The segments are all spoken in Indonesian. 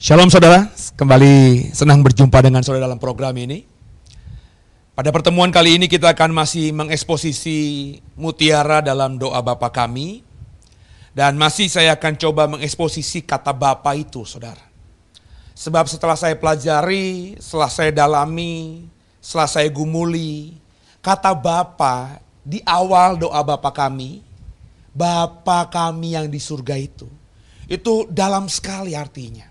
Shalom saudara, kembali senang berjumpa dengan saudara dalam program ini. Pada pertemuan kali ini kita akan masih mengeksposisi mutiara dalam doa Bapa kami. Dan masih saya akan coba mengeksposisi kata Bapa itu saudara. Sebab setelah saya pelajari, setelah saya dalami, setelah saya gumuli, kata Bapa di awal doa Bapa kami, Bapa kami yang di surga itu, itu dalam sekali artinya.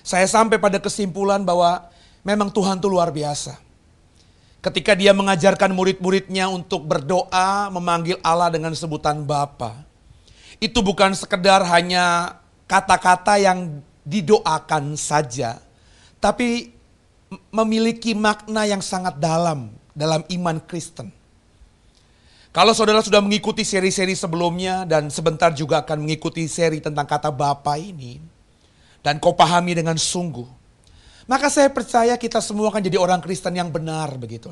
Saya sampai pada kesimpulan bahwa memang Tuhan itu luar biasa. Ketika dia mengajarkan murid-muridnya untuk berdoa, memanggil Allah dengan sebutan Bapa. Itu bukan sekedar hanya kata-kata yang didoakan saja, tapi memiliki makna yang sangat dalam dalam iman Kristen. Kalau saudara sudah mengikuti seri-seri sebelumnya dan sebentar juga akan mengikuti seri tentang kata Bapa ini, dan kau pahami dengan sungguh, maka saya percaya kita semua akan jadi orang Kristen yang benar begitu.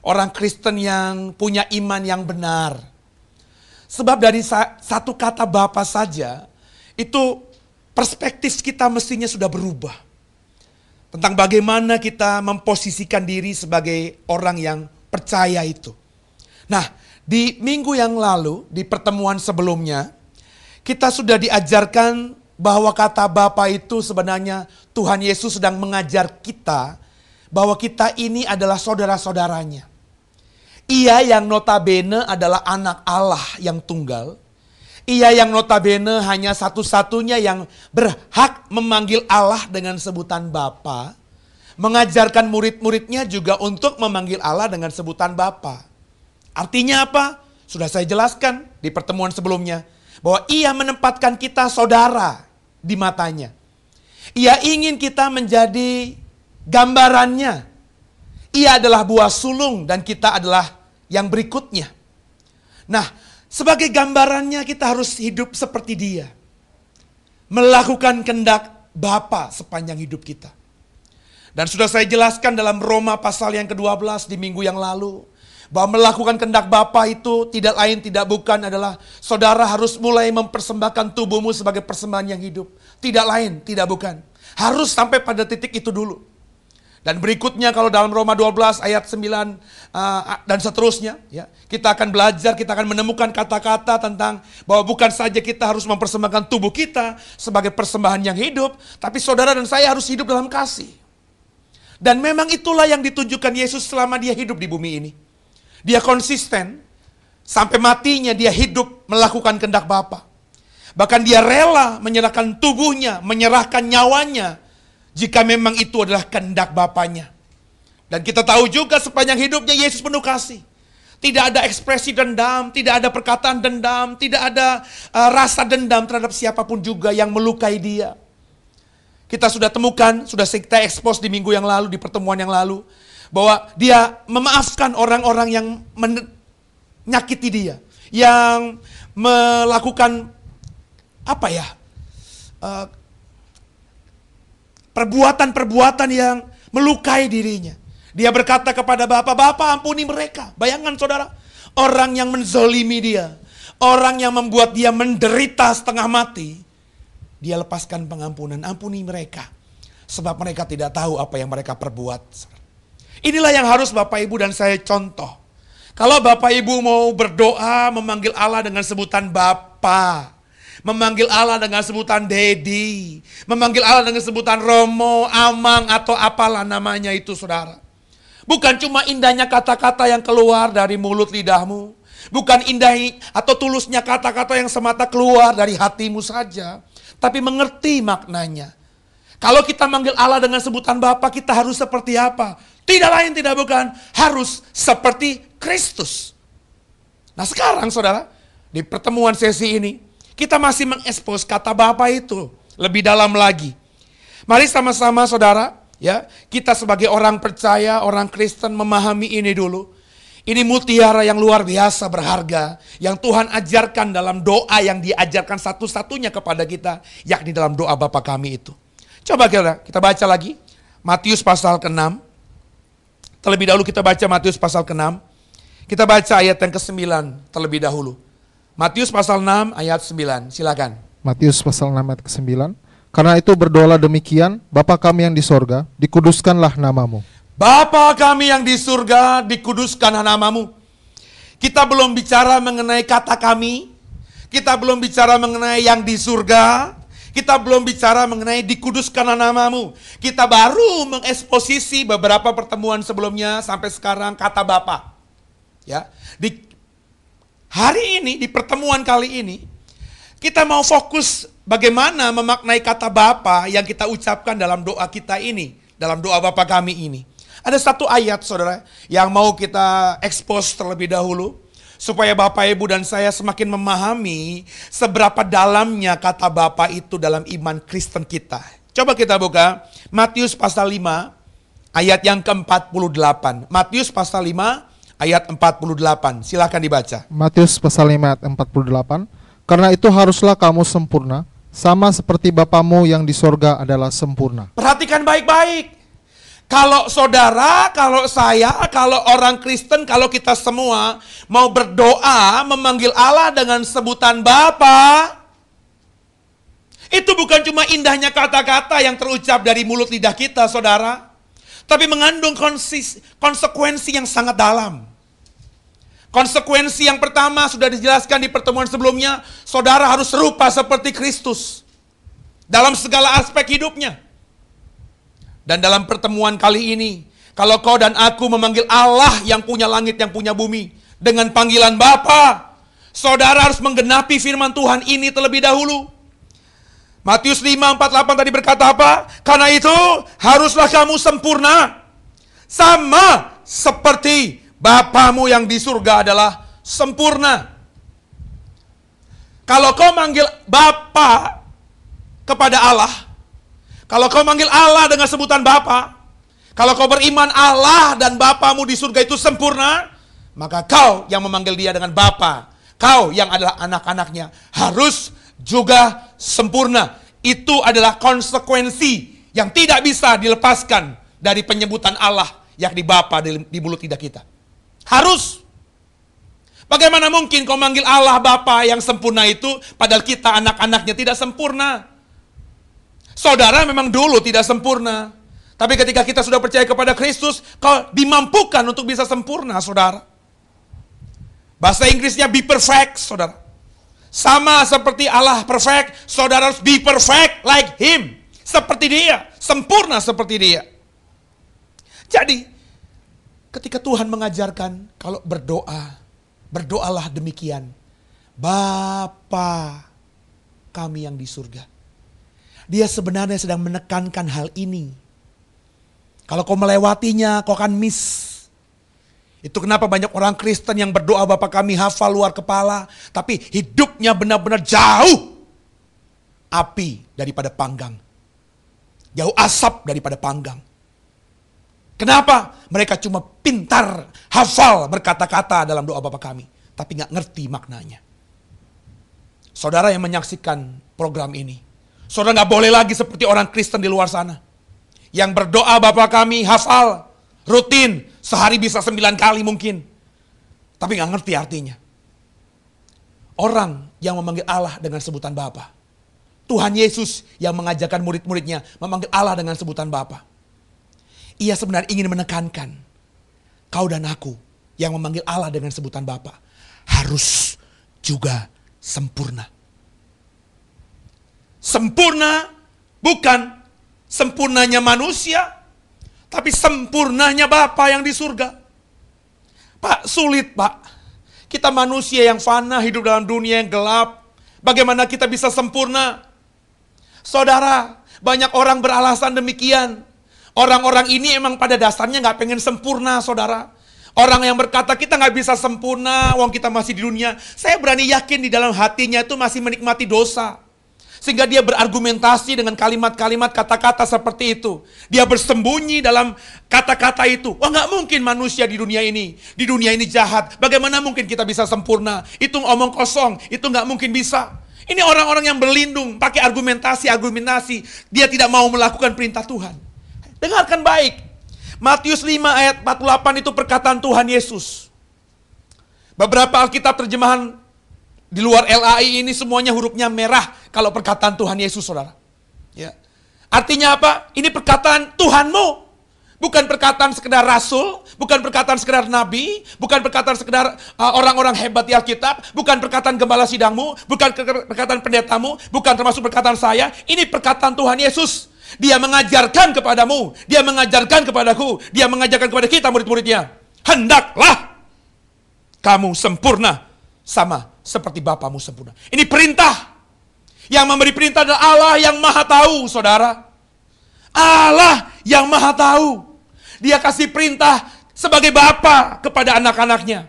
Orang Kristen yang punya iman yang benar. Sebab dari satu kata Bapa saja, itu perspektif kita mestinya sudah berubah. Tentang bagaimana kita memposisikan diri sebagai orang yang percaya itu. Nah, di minggu yang lalu, di pertemuan sebelumnya, kita sudah diajarkan bahwa kata Bapa itu sebenarnya Tuhan Yesus sedang mengajar kita bahwa kita ini adalah saudara-saudaranya. Ia yang notabene adalah anak Allah yang tunggal. Ia yang notabene hanya satu-satunya yang berhak memanggil Allah dengan sebutan Bapa. Mengajarkan murid-muridnya juga untuk memanggil Allah dengan sebutan Bapa. Artinya apa? Sudah saya jelaskan di pertemuan sebelumnya. Bahwa ia menempatkan kita saudara di matanya. Ia ingin kita menjadi gambarannya. Ia adalah buah sulung dan kita adalah yang berikutnya. Nah, sebagai gambarannya kita harus hidup seperti dia. Melakukan kendak Bapa sepanjang hidup kita. Dan sudah saya jelaskan dalam Roma pasal yang ke-12 di minggu yang lalu. Bahwa melakukan kendak Bapa itu tidak lain tidak bukan adalah saudara harus mulai mempersembahkan tubuhmu sebagai persembahan yang hidup. Tidak lain, tidak bukan. Harus sampai pada titik itu dulu. Dan berikutnya kalau dalam Roma 12 ayat 9 uh, dan seterusnya ya, kita akan belajar, kita akan menemukan kata-kata tentang bahwa bukan saja kita harus mempersembahkan tubuh kita sebagai persembahan yang hidup, tapi saudara dan saya harus hidup dalam kasih. Dan memang itulah yang ditunjukkan Yesus selama dia hidup di bumi ini. Dia konsisten sampai matinya dia hidup melakukan kehendak Bapa. Bahkan dia rela menyerahkan tubuhnya, menyerahkan nyawanya jika memang itu adalah kehendak Bapaknya. Dan kita tahu juga sepanjang hidupnya Yesus penuh kasih. Tidak ada ekspresi dendam, tidak ada perkataan dendam, tidak ada uh, rasa dendam terhadap siapa pun juga yang melukai dia. Kita sudah temukan, sudah kita ekspos di minggu yang lalu, di pertemuan yang lalu bahwa dia memaafkan orang-orang yang menyakiti dia, yang melakukan apa ya eh, perbuatan-perbuatan uh, yang melukai dirinya. Dia berkata kepada Bapak, Bapak ampuni mereka. Bayangkan saudara, orang yang menzolimi dia, orang yang membuat dia menderita setengah mati, dia lepaskan pengampunan, ampuni mereka. Sebab mereka tidak tahu apa yang mereka perbuat. Inilah yang harus Bapak Ibu dan saya contoh. Kalau Bapak Ibu mau berdoa memanggil Allah dengan sebutan Bapa, memanggil Allah dengan sebutan Dedi, memanggil Allah dengan sebutan Romo, Amang atau apalah namanya itu Saudara. Bukan cuma indahnya kata-kata yang keluar dari mulut lidahmu, bukan indah atau tulusnya kata-kata yang semata keluar dari hatimu saja, tapi mengerti maknanya. Kalau kita manggil Allah dengan sebutan Bapa, kita harus seperti apa? Tidak lain tidak bukan harus seperti Kristus. Nah sekarang saudara, di pertemuan sesi ini, kita masih mengekspos kata Bapa itu lebih dalam lagi. Mari sama-sama saudara, ya kita sebagai orang percaya, orang Kristen memahami ini dulu. Ini mutiara yang luar biasa berharga yang Tuhan ajarkan dalam doa yang diajarkan satu-satunya kepada kita, yakni dalam doa Bapa kami itu. Coba kita, kita baca lagi Matius pasal ke-6 Terlebih dahulu kita baca Matius pasal ke-6. Kita baca ayat yang ke-9 terlebih dahulu. Matius pasal 6 ayat 9, silakan. Matius pasal 6 ayat ke-9. Karena itu berdoalah demikian, Bapa kami yang di sorga, dikuduskanlah namamu. Bapa kami yang di surga, dikuduskan namamu. Kita belum bicara mengenai kata kami, kita belum bicara mengenai yang di surga, kita belum bicara mengenai dikuduskan namamu. Kita baru mengeksposisi beberapa pertemuan sebelumnya sampai sekarang kata Bapa. Ya, di hari ini di pertemuan kali ini kita mau fokus bagaimana memaknai kata Bapa yang kita ucapkan dalam doa kita ini, dalam doa Bapa kami ini. Ada satu ayat saudara yang mau kita expose terlebih dahulu supaya Bapak Ibu dan saya semakin memahami seberapa dalamnya kata Bapa itu dalam iman Kristen kita. Coba kita buka Matius pasal 5 ayat yang ke-48. Matius pasal 5 ayat 48. Silahkan dibaca. Matius pasal 5 ayat 48. Karena itu haruslah kamu sempurna, sama seperti Bapamu yang di sorga adalah sempurna. Perhatikan baik-baik. Kalau saudara, kalau saya, kalau orang Kristen, kalau kita semua mau berdoa memanggil Allah dengan sebutan Bapa, itu bukan cuma indahnya kata-kata yang terucap dari mulut lidah kita, saudara, tapi mengandung konsekuensi yang sangat dalam. Konsekuensi yang pertama sudah dijelaskan di pertemuan sebelumnya, saudara harus serupa seperti Kristus dalam segala aspek hidupnya. Dan dalam pertemuan kali ini, kalau kau dan aku memanggil Allah yang punya langit, yang punya bumi, dengan panggilan Bapa, saudara harus menggenapi firman Tuhan ini terlebih dahulu. Matius 5:48 tadi berkata apa? Karena itu haruslah kamu sempurna sama seperti Bapamu yang di surga adalah sempurna. Kalau kau manggil Bapa kepada Allah, kalau kau manggil Allah dengan sebutan Bapa, kalau kau beriman Allah dan Bapamu di surga itu sempurna, maka kau yang memanggil dia dengan Bapa, kau yang adalah anak-anaknya harus juga sempurna. Itu adalah konsekuensi yang tidak bisa dilepaskan dari penyebutan Allah yakni Bapa di, di mulut lidah kita. Harus. Bagaimana mungkin kau manggil Allah Bapa yang sempurna itu, padahal kita anak-anaknya tidak sempurna. Saudara memang dulu tidak sempurna. Tapi ketika kita sudah percaya kepada Kristus, kau dimampukan untuk bisa sempurna, saudara. Bahasa Inggrisnya be perfect, saudara. Sama seperti Allah perfect, saudara harus be perfect like Him. Seperti dia, sempurna seperti dia. Jadi, Ketika Tuhan mengajarkan kalau berdoa, berdoalah demikian. Bapa kami yang di surga. Dia sebenarnya sedang menekankan hal ini. Kalau kau melewatinya, kau akan miss. Itu kenapa banyak orang Kristen yang berdoa Bapa kami hafal luar kepala. Tapi hidupnya benar-benar jauh api daripada panggang. Jauh asap daripada panggang. Kenapa? Mereka cuma pintar, hafal berkata-kata dalam doa Bapa kami. Tapi nggak ngerti maknanya. Saudara yang menyaksikan program ini. Saudara nggak boleh lagi seperti orang Kristen di luar sana. Yang berdoa Bapa kami hafal, rutin, sehari bisa sembilan kali mungkin. Tapi nggak ngerti artinya. Orang yang memanggil Allah dengan sebutan Bapa. Tuhan Yesus yang mengajarkan murid-muridnya memanggil Allah dengan sebutan Bapa ia sebenarnya ingin menekankan kau dan aku yang memanggil Allah dengan sebutan Bapa harus juga sempurna. Sempurna bukan sempurnanya manusia, tapi sempurnanya Bapa yang di surga. Pak, sulit Pak. Kita manusia yang fana hidup dalam dunia yang gelap. Bagaimana kita bisa sempurna? Saudara, banyak orang beralasan demikian. Orang-orang ini emang pada dasarnya nggak pengen sempurna, saudara. Orang yang berkata kita nggak bisa sempurna, uang kita masih di dunia. Saya berani yakin di dalam hatinya itu masih menikmati dosa. Sehingga dia berargumentasi dengan kalimat-kalimat kata-kata seperti itu. Dia bersembunyi dalam kata-kata itu. Wah nggak mungkin manusia di dunia ini. Di dunia ini jahat. Bagaimana mungkin kita bisa sempurna? Itu omong kosong. Itu nggak mungkin bisa. Ini orang-orang yang berlindung. Pakai argumentasi-argumentasi. Dia tidak mau melakukan perintah Tuhan. Dengarkan baik. Matius 5 ayat 48 itu perkataan Tuhan Yesus. Beberapa Alkitab terjemahan di luar LAI ini semuanya hurufnya merah kalau perkataan Tuhan Yesus saudara. Ya. Artinya apa? Ini perkataan Tuhanmu. Bukan perkataan sekedar rasul, bukan perkataan sekedar nabi, bukan perkataan sekedar uh, orang-orang hebat di Alkitab, bukan perkataan gembala sidangmu, bukan perkataan pendetamu, bukan termasuk perkataan saya. Ini perkataan Tuhan Yesus. Dia mengajarkan kepadamu, dia mengajarkan kepadaku, dia mengajarkan kepada kita murid-muridnya. Hendaklah kamu sempurna sama seperti Bapamu sempurna. Ini perintah. Yang memberi perintah adalah Allah yang maha tahu, saudara. Allah yang maha tahu. Dia kasih perintah sebagai bapa kepada anak-anaknya.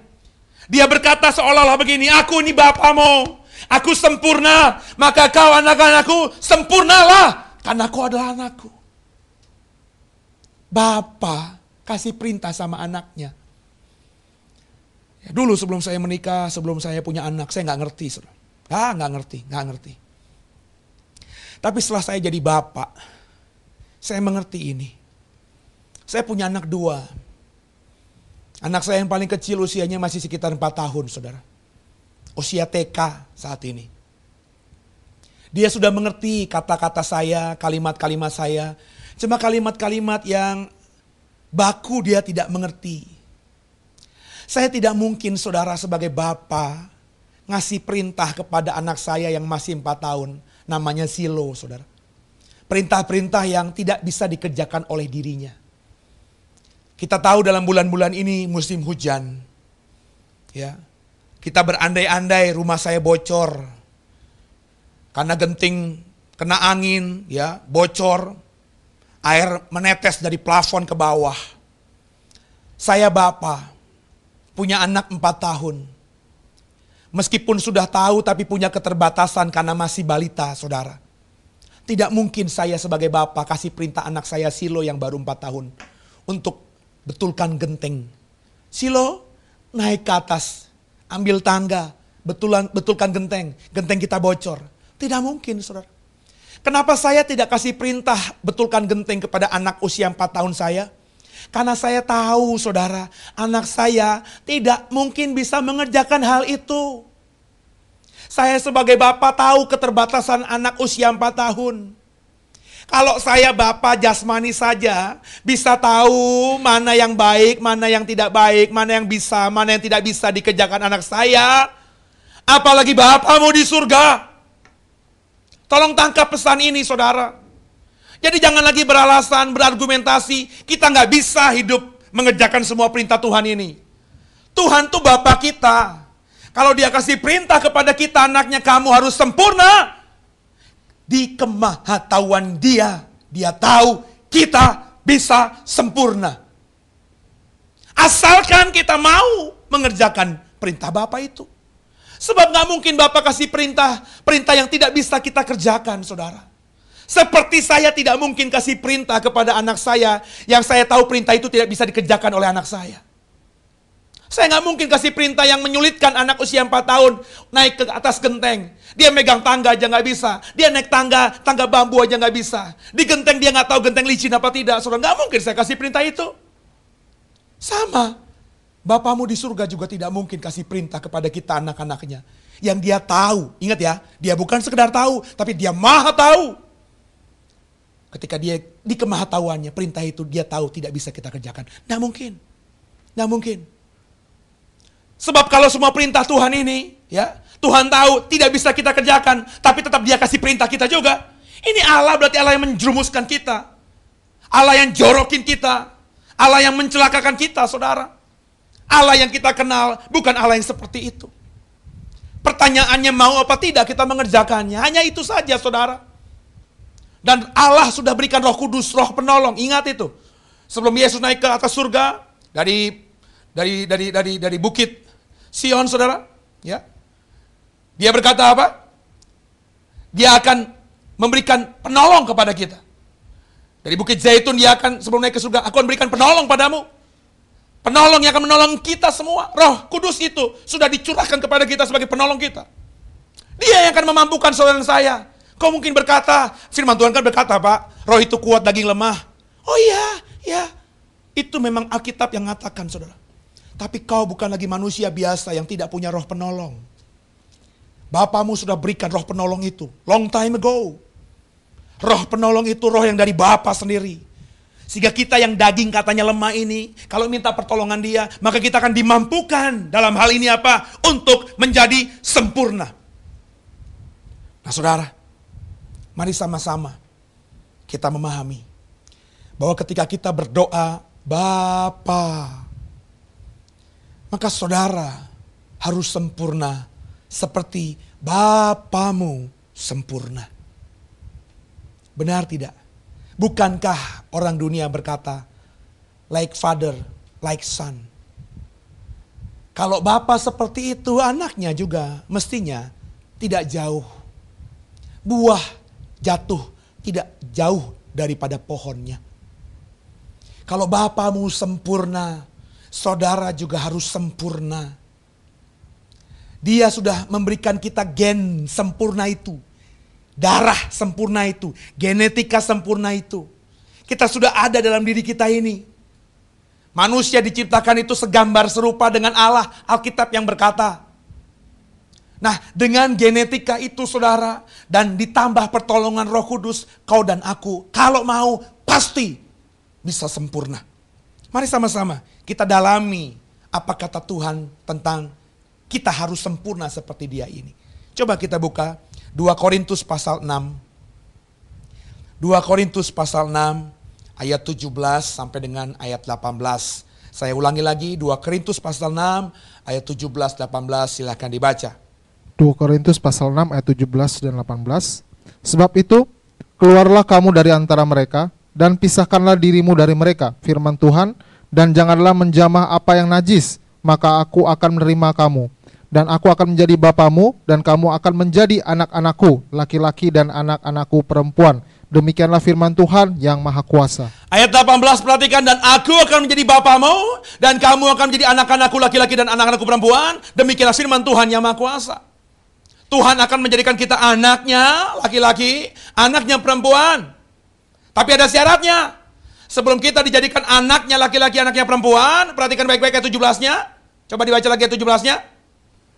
Dia berkata seolah-olah begini, aku ini bapamu, aku sempurna, maka kau anak-anakku sempurnalah, karena kau adalah anakku. Bapa kasih perintah sama anaknya. Dulu sebelum saya menikah, sebelum saya punya anak, saya nggak ngerti. Ah, nggak ngerti, nggak ngerti. Tapi setelah saya jadi bapak, saya mengerti ini. Saya punya anak dua. Anak saya yang paling kecil usianya masih sekitar 4 tahun, saudara. Usia TK saat ini. Dia sudah mengerti kata-kata saya, kalimat-kalimat saya. Cuma kalimat-kalimat yang baku dia tidak mengerti. Saya tidak mungkin saudara sebagai bapak ngasih perintah kepada anak saya yang masih 4 tahun. Namanya Silo saudara. Perintah-perintah yang tidak bisa dikerjakan oleh dirinya. Kita tahu dalam bulan-bulan ini musim hujan. Ya. Kita berandai-andai rumah saya bocor. Karena genting kena angin, ya, bocor. Air menetes dari plafon ke bawah. Saya bapak, punya anak empat tahun. Meskipun sudah tahu tapi punya keterbatasan karena masih balita, saudara. Tidak mungkin saya sebagai bapak kasih perintah anak saya Silo yang baru empat tahun untuk betulkan genteng. Silo naik ke atas, ambil tangga, betulan, betulkan genteng. Genteng kita bocor. Tidak mungkin saudara. Kenapa saya tidak kasih perintah betulkan genteng kepada anak usia 4 tahun saya? Karena saya tahu saudara, anak saya tidak mungkin bisa mengerjakan hal itu. Saya sebagai bapak tahu keterbatasan anak usia 4 tahun. Kalau saya bapak jasmani saja bisa tahu mana yang baik, mana yang tidak baik, mana yang bisa, mana yang tidak bisa dikerjakan anak saya. Apalagi bapamu di surga. Tolong tangkap pesan ini saudara. Jadi jangan lagi beralasan, berargumentasi. Kita nggak bisa hidup mengerjakan semua perintah Tuhan ini. Tuhan tuh Bapak kita. Kalau dia kasih perintah kepada kita anaknya kamu harus sempurna di kemahatauan dia. Dia tahu kita bisa sempurna. Asalkan kita mau mengerjakan perintah Bapak itu. Sebab gak mungkin Bapak kasih perintah, perintah yang tidak bisa kita kerjakan, saudara. Seperti saya tidak mungkin kasih perintah kepada anak saya, yang saya tahu perintah itu tidak bisa dikerjakan oleh anak saya. Saya nggak mungkin kasih perintah yang menyulitkan anak usia 4 tahun naik ke atas genteng. Dia megang tangga aja nggak bisa. Dia naik tangga, tangga bambu aja nggak bisa. Di genteng dia nggak tahu genteng licin apa tidak. Saudara nggak mungkin saya kasih perintah itu. Sama. Bapamu di surga juga tidak mungkin kasih perintah kepada kita anak-anaknya. Yang dia tahu, ingat ya, dia bukan sekedar tahu, tapi dia maha tahu. Ketika dia di kemahatauannya, perintah itu dia tahu tidak bisa kita kerjakan. Nggak mungkin. Nggak mungkin. Sebab kalau semua perintah Tuhan ini, ya, Tuhan tahu tidak bisa kita kerjakan, tapi tetap dia kasih perintah kita juga. Ini Allah berarti Allah yang menjerumuskan kita. Allah yang jorokin kita. Allah yang mencelakakan kita, saudara. Allah yang kita kenal, bukan Allah yang seperti itu. Pertanyaannya mau apa tidak kita mengerjakannya. Hanya itu saja, saudara. Dan Allah sudah berikan roh kudus, roh penolong. Ingat itu. Sebelum Yesus naik ke atas surga, dari dari dari dari dari bukit Sion saudara. Ya. Dia berkata apa? Dia akan memberikan penolong kepada kita. Dari Bukit Zaitun dia akan sebelum naik ke surga, aku akan berikan penolong padamu. Penolong yang akan menolong kita semua. Roh kudus itu sudah dicurahkan kepada kita sebagai penolong kita. Dia yang akan memampukan saudara saya. Kau mungkin berkata, firman Tuhan kan berkata Pak, roh itu kuat daging lemah. Oh iya, ya. Itu memang Alkitab yang mengatakan saudara. Tapi kau bukan lagi manusia biasa yang tidak punya roh penolong. Bapamu sudah berikan roh penolong itu long time ago. Roh penolong itu roh yang dari Bapa sendiri. Sehingga kita yang daging katanya lemah ini, kalau minta pertolongan dia, maka kita akan dimampukan dalam hal ini apa? Untuk menjadi sempurna. Nah saudara, mari sama-sama kita memahami bahwa ketika kita berdoa, Bapa, maka saudara harus sempurna seperti Bapamu sempurna. Benar tidak? Bukankah orang dunia berkata, like father, like son. Kalau bapak seperti itu, anaknya juga mestinya tidak jauh. Buah jatuh tidak jauh daripada pohonnya. Kalau bapamu sempurna, saudara juga harus sempurna. Dia sudah memberikan kita gen sempurna itu darah sempurna itu, genetika sempurna itu. Kita sudah ada dalam diri kita ini. Manusia diciptakan itu segambar serupa dengan Allah, Alkitab yang berkata. Nah, dengan genetika itu saudara, dan ditambah pertolongan roh kudus, kau dan aku, kalau mau pasti bisa sempurna. Mari sama-sama kita dalami apa kata Tuhan tentang kita harus sempurna seperti dia ini. Coba kita buka 2 Korintus pasal 6. 2 Korintus pasal 6 ayat 17 sampai dengan ayat 18. Saya ulangi lagi 2 Korintus pasal 6 ayat 17 18 silahkan dibaca. 2 Korintus pasal 6 ayat 17 dan 18. Sebab itu keluarlah kamu dari antara mereka dan pisahkanlah dirimu dari mereka firman Tuhan dan janganlah menjamah apa yang najis maka aku akan menerima kamu. Dan aku akan menjadi bapamu dan kamu akan menjadi anak-anakku laki-laki dan anak-anakku perempuan. Demikianlah firman Tuhan yang maha kuasa. Ayat 18 perhatikan dan aku akan menjadi bapamu dan kamu akan menjadi anak-anakku laki-laki dan anak-anakku perempuan. Demikianlah firman Tuhan yang maha kuasa Tuhan akan menjadikan kita anaknya laki-laki anaknya perempuan. Tapi ada syaratnya. Sebelum kita dijadikan anaknya laki-laki anaknya perempuan perhatikan baik-baik ayat 17 nya coba dibaca lagi ayat 17 nya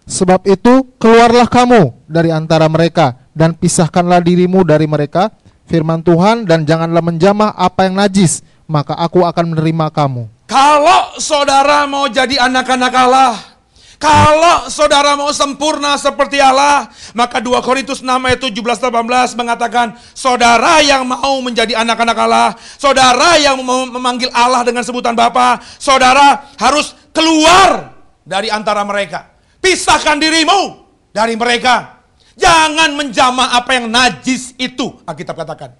Sebab itu keluarlah kamu dari antara mereka dan pisahkanlah dirimu dari mereka. Firman Tuhan dan janganlah menjamah apa yang najis maka aku akan menerima kamu. Kalau saudara mau jadi anak-anak Allah, kalau saudara mau sempurna seperti Allah, maka 2 Korintus 6 ayat 17 18 mengatakan, saudara yang mau menjadi anak-anak Allah, saudara yang memanggil Allah dengan sebutan Bapa, saudara harus keluar dari antara mereka. Pisahkan dirimu dari mereka. Jangan menjamah apa yang najis itu, Alkitab katakan.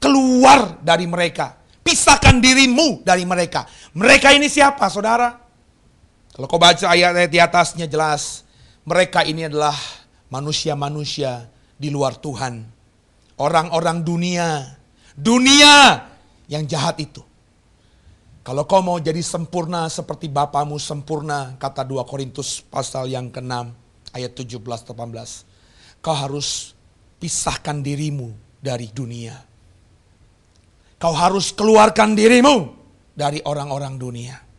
Keluar dari mereka. Pisahkan dirimu dari mereka. Mereka ini siapa, saudara? Kalau kau baca ayat-ayat di atasnya jelas. Mereka ini adalah manusia-manusia di luar Tuhan. Orang-orang dunia. Dunia yang jahat itu. Kalau kau mau jadi sempurna seperti Bapamu sempurna, kata 2 Korintus pasal yang ke-6 ayat 17-18. Kau harus pisahkan dirimu dari dunia. Kau harus keluarkan dirimu dari orang-orang dunia.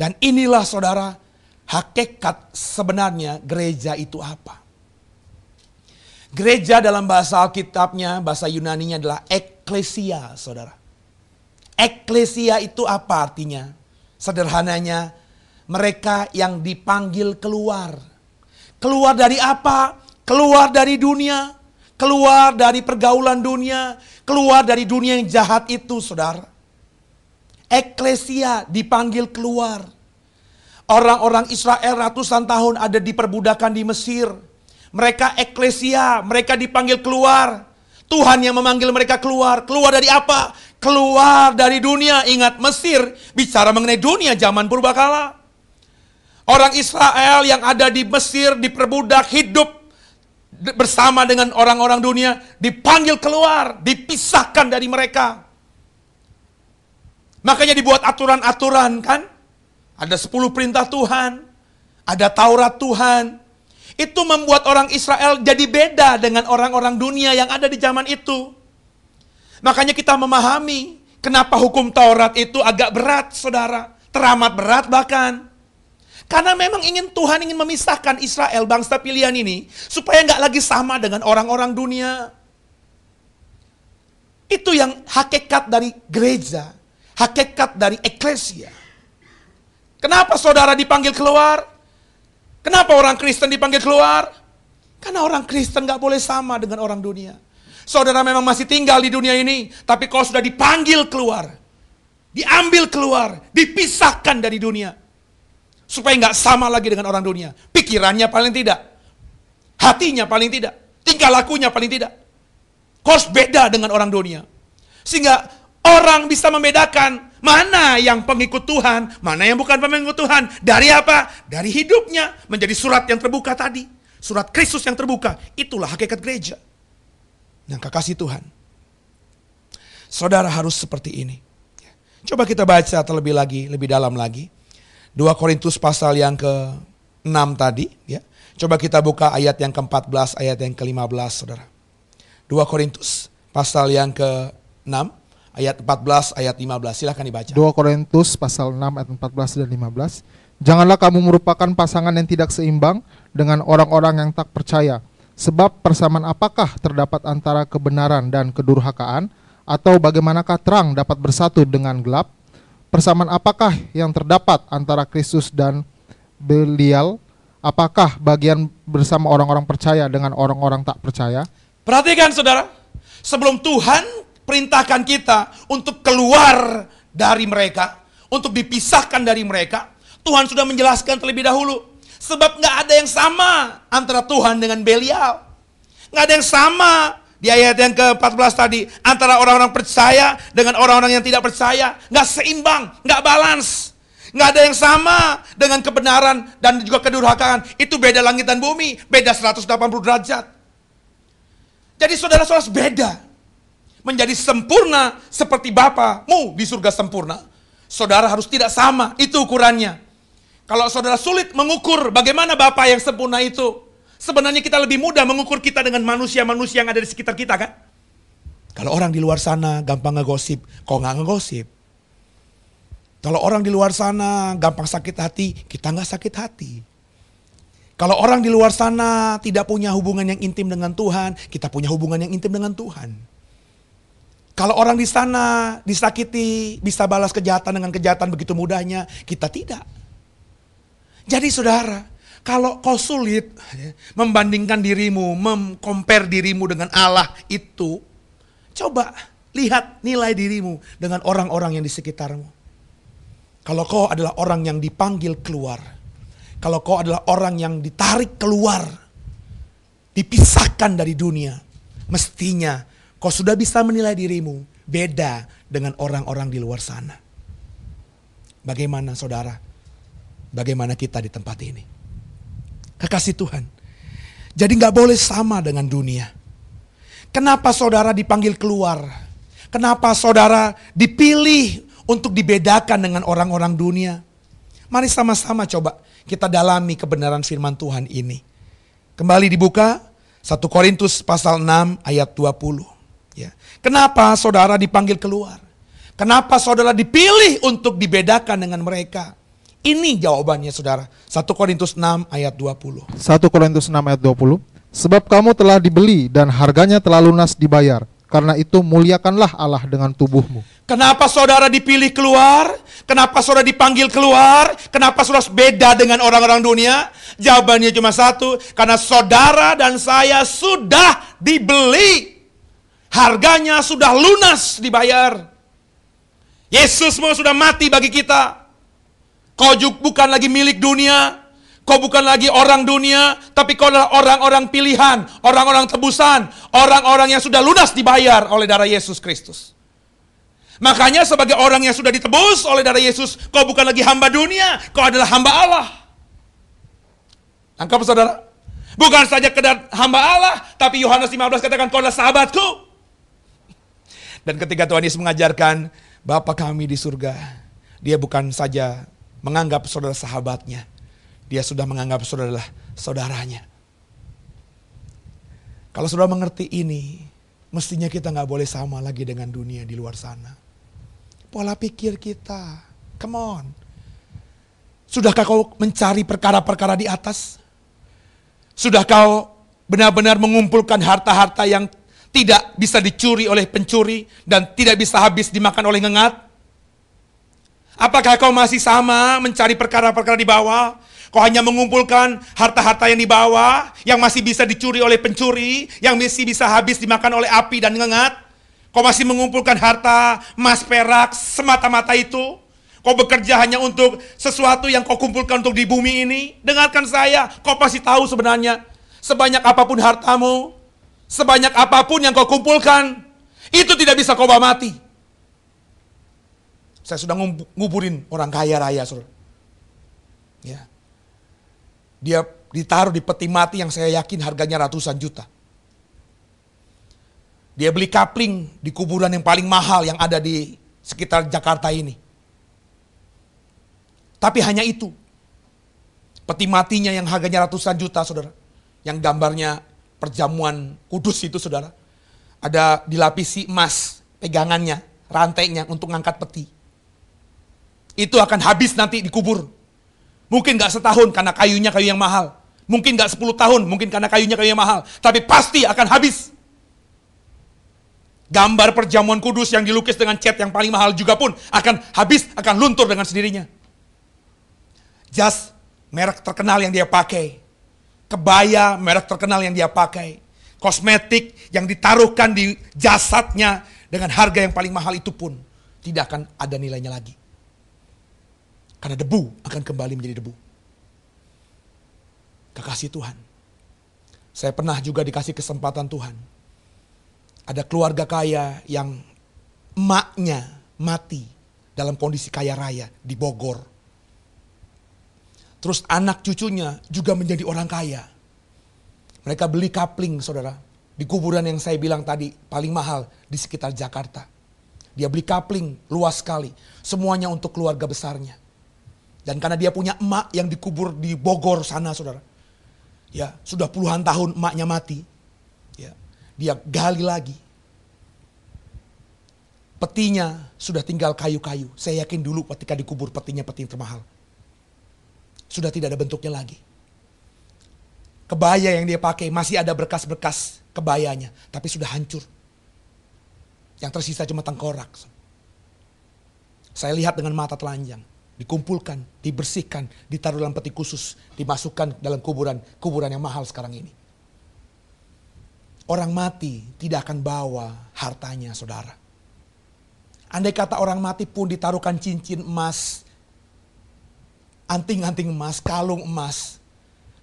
Dan inilah saudara, hakikat sebenarnya gereja itu apa? Gereja dalam bahasa Alkitabnya, bahasa Yunaninya adalah eklesia, saudara. Eklesia itu apa artinya? Sederhananya, mereka yang dipanggil keluar. Keluar dari apa? Keluar dari dunia, keluar dari pergaulan dunia, keluar dari dunia yang jahat itu, saudara. Eklesia dipanggil keluar. Orang-orang Israel ratusan tahun ada di perbudakan di Mesir. Mereka eklesia, mereka dipanggil keluar. Tuhan yang memanggil mereka keluar. Keluar dari apa? keluar dari dunia. Ingat Mesir bicara mengenai dunia zaman purbakala. Orang Israel yang ada di Mesir diperbudak hidup bersama dengan orang-orang dunia dipanggil keluar, dipisahkan dari mereka. Makanya dibuat aturan-aturan kan? Ada 10 perintah Tuhan, ada Taurat Tuhan. Itu membuat orang Israel jadi beda dengan orang-orang dunia yang ada di zaman itu. Makanya kita memahami kenapa hukum Taurat itu agak berat, saudara. Teramat berat bahkan. Karena memang ingin Tuhan ingin memisahkan Israel, bangsa pilihan ini, supaya nggak lagi sama dengan orang-orang dunia. Itu yang hakikat dari gereja, hakikat dari eklesia. Kenapa saudara dipanggil keluar? Kenapa orang Kristen dipanggil keluar? Karena orang Kristen gak boleh sama dengan orang dunia. Saudara memang masih tinggal di dunia ini, tapi kalau sudah dipanggil keluar, diambil keluar, dipisahkan dari dunia, supaya nggak sama lagi dengan orang dunia. Pikirannya paling tidak, hatinya paling tidak, tingkah lakunya paling tidak. Kos beda dengan orang dunia. Sehingga orang bisa membedakan mana yang pengikut Tuhan, mana yang bukan pengikut Tuhan. Dari apa? Dari hidupnya menjadi surat yang terbuka tadi. Surat Kristus yang terbuka. Itulah hakikat gereja. Yang kekasih Tuhan. Saudara harus seperti ini. Coba kita baca terlebih lagi, lebih dalam lagi. 2 Korintus pasal yang ke-6 tadi. ya. Coba kita buka ayat yang ke-14, ayat yang ke-15 saudara. 2 Korintus pasal yang ke-6 ayat 14 ayat 15 silahkan dibaca. 2 Korintus pasal 6 ayat 14 dan 15. Janganlah kamu merupakan pasangan yang tidak seimbang dengan orang-orang yang tak percaya. Sebab persamaan apakah terdapat antara kebenaran dan kedurhakaan atau bagaimanakah terang dapat bersatu dengan gelap? Persamaan apakah yang terdapat antara Kristus dan Belial? Apakah bagian bersama orang-orang percaya dengan orang-orang tak percaya? Perhatikan saudara, sebelum Tuhan perintahkan kita untuk keluar dari mereka, untuk dipisahkan dari mereka, Tuhan sudah menjelaskan terlebih dahulu. Sebab nggak ada yang sama antara Tuhan dengan Belial. Nggak ada yang sama di ayat yang ke-14 tadi. Antara orang-orang percaya dengan orang-orang yang tidak percaya. Nggak seimbang, nggak balance. Nggak ada yang sama dengan kebenaran dan juga kedurhakaan. Itu beda langit dan bumi. Beda 180 derajat. Jadi saudara-saudara beda. Menjadi sempurna seperti Bapamu di surga sempurna. Saudara harus tidak sama, itu ukurannya. Kalau saudara sulit mengukur bagaimana Bapak yang sempurna itu, sebenarnya kita lebih mudah mengukur kita dengan manusia-manusia yang ada di sekitar kita kan? Kalau orang di luar sana gampang ngegosip, kok nggak ngegosip? Kalau orang di luar sana gampang sakit hati, kita nggak sakit hati. Kalau orang di luar sana tidak punya hubungan yang intim dengan Tuhan, kita punya hubungan yang intim dengan Tuhan. Kalau orang di sana disakiti, bisa balas kejahatan dengan kejahatan begitu mudahnya, kita tidak. Jadi saudara, kalau kau sulit ya, membandingkan dirimu, mengkompar dirimu dengan Allah itu, coba lihat nilai dirimu dengan orang-orang yang di sekitarmu. Kalau kau adalah orang yang dipanggil keluar, kalau kau adalah orang yang ditarik keluar, dipisahkan dari dunia, mestinya kau sudah bisa menilai dirimu beda dengan orang-orang di luar sana. Bagaimana saudara? Bagaimana kita di tempat ini? Kekasih Tuhan. Jadi nggak boleh sama dengan dunia. Kenapa saudara dipanggil keluar? Kenapa saudara dipilih untuk dibedakan dengan orang-orang dunia? Mari sama-sama coba kita dalami kebenaran firman Tuhan ini. Kembali dibuka 1 Korintus pasal 6 ayat 20. Ya. Kenapa saudara dipanggil keluar? Kenapa saudara dipilih untuk dibedakan dengan mereka? Ini jawabannya saudara. 1 Korintus 6 ayat 20. 1 Korintus 6 ayat 20. Sebab kamu telah dibeli dan harganya telah lunas dibayar. Karena itu muliakanlah Allah dengan tubuhmu. Kenapa saudara dipilih keluar? Kenapa saudara dipanggil keluar? Kenapa saudara beda dengan orang-orang dunia? Jawabannya cuma satu, karena saudara dan saya sudah dibeli. Harganya sudah lunas dibayar. Yesus mau sudah mati bagi kita. Kau bukan lagi milik dunia, Kau bukan lagi orang dunia, tapi kau adalah orang-orang pilihan, orang-orang tebusan, orang-orang yang sudah lunas dibayar oleh darah Yesus Kristus. Makanya sebagai orang yang sudah ditebus oleh darah Yesus, kau bukan lagi hamba dunia, kau adalah hamba Allah. Tangkap saudara? Bukan saja kedar hamba Allah, tapi Yohanes 15 katakan kau adalah sahabatku. Dan ketika Tuhan Yesus mengajarkan Bapa kami di surga, dia bukan saja menganggap saudara sahabatnya, dia sudah menganggap saudara adalah saudaranya. Kalau saudara mengerti ini, mestinya kita nggak boleh sama lagi dengan dunia di luar sana. Pola pikir kita, come on. Sudahkah kau mencari perkara-perkara di atas? Sudah kau benar-benar mengumpulkan harta-harta yang tidak bisa dicuri oleh pencuri, dan tidak bisa habis dimakan oleh ngengat? Apakah kau masih sama mencari perkara-perkara di bawah? Kau hanya mengumpulkan harta-harta yang di bawah, yang masih bisa dicuri oleh pencuri, yang masih bisa habis dimakan oleh api dan ngengat? Kau masih mengumpulkan harta, emas, perak, semata-mata itu? Kau bekerja hanya untuk sesuatu yang kau kumpulkan untuk di bumi ini? Dengarkan saya, kau pasti tahu sebenarnya. Sebanyak apa pun hartamu, sebanyak apa pun yang kau kumpulkan, itu tidak bisa kau bawa mati. Saya sudah nguburin orang kaya raya, saudara. Ya. Dia ditaruh di peti mati yang saya yakin harganya ratusan juta. Dia beli kapling di kuburan yang paling mahal yang ada di sekitar Jakarta ini. Tapi hanya itu. Peti matinya yang harganya ratusan juta, saudara. Yang gambarnya perjamuan kudus itu, saudara. Ada dilapisi emas pegangannya, rantainya untuk ngangkat peti. Itu akan habis nanti dikubur. Mungkin gak setahun karena kayunya kayu yang mahal. Mungkin gak sepuluh tahun, mungkin karena kayunya kayu yang mahal. Tapi pasti akan habis. Gambar perjamuan kudus yang dilukis dengan cat yang paling mahal juga pun akan habis, akan luntur dengan sendirinya jas merek terkenal yang dia pakai, kebaya merek terkenal yang dia pakai, kosmetik yang ditaruhkan di jasadnya dengan harga yang paling mahal itu pun tidak akan ada nilainya lagi. Karena debu akan kembali menjadi debu. Kekasih Tuhan. Saya pernah juga dikasih kesempatan Tuhan. Ada keluarga kaya yang emaknya mati dalam kondisi kaya raya di Bogor. Terus anak cucunya juga menjadi orang kaya. Mereka beli kapling saudara. Di kuburan yang saya bilang tadi paling mahal di sekitar Jakarta. Dia beli kapling luas sekali. Semuanya untuk keluarga besarnya. Dan karena dia punya emak yang dikubur di Bogor sana saudara. Ya sudah puluhan tahun emaknya mati. Ya, dia gali lagi. Petinya sudah tinggal kayu-kayu. Saya yakin dulu ketika dikubur petinya peti termahal sudah tidak ada bentuknya lagi. Kebaya yang dia pakai masih ada berkas-berkas kebayanya, tapi sudah hancur. Yang tersisa cuma tengkorak. Saya lihat dengan mata telanjang, dikumpulkan, dibersihkan, ditaruh dalam peti khusus, dimasukkan dalam kuburan, kuburan yang mahal sekarang ini. Orang mati tidak akan bawa hartanya, saudara. Andai kata orang mati pun ditaruhkan cincin emas, anting-anting emas, kalung emas.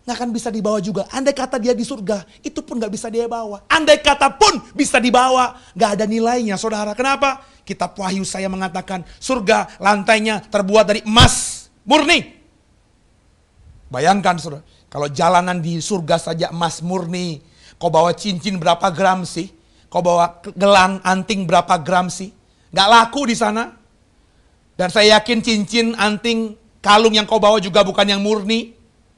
Nggak akan bisa dibawa juga. Andai kata dia di surga, itu pun nggak bisa dia bawa. Andai kata pun bisa dibawa, nggak ada nilainya saudara. Kenapa? Kitab Wahyu saya mengatakan surga lantainya terbuat dari emas murni. Bayangkan saudara, kalau jalanan di surga saja emas murni, kau bawa cincin berapa gram sih? Kau bawa gelang anting berapa gram sih? Gak laku di sana. Dan saya yakin cincin anting Kalung yang kau bawa juga bukan yang murni.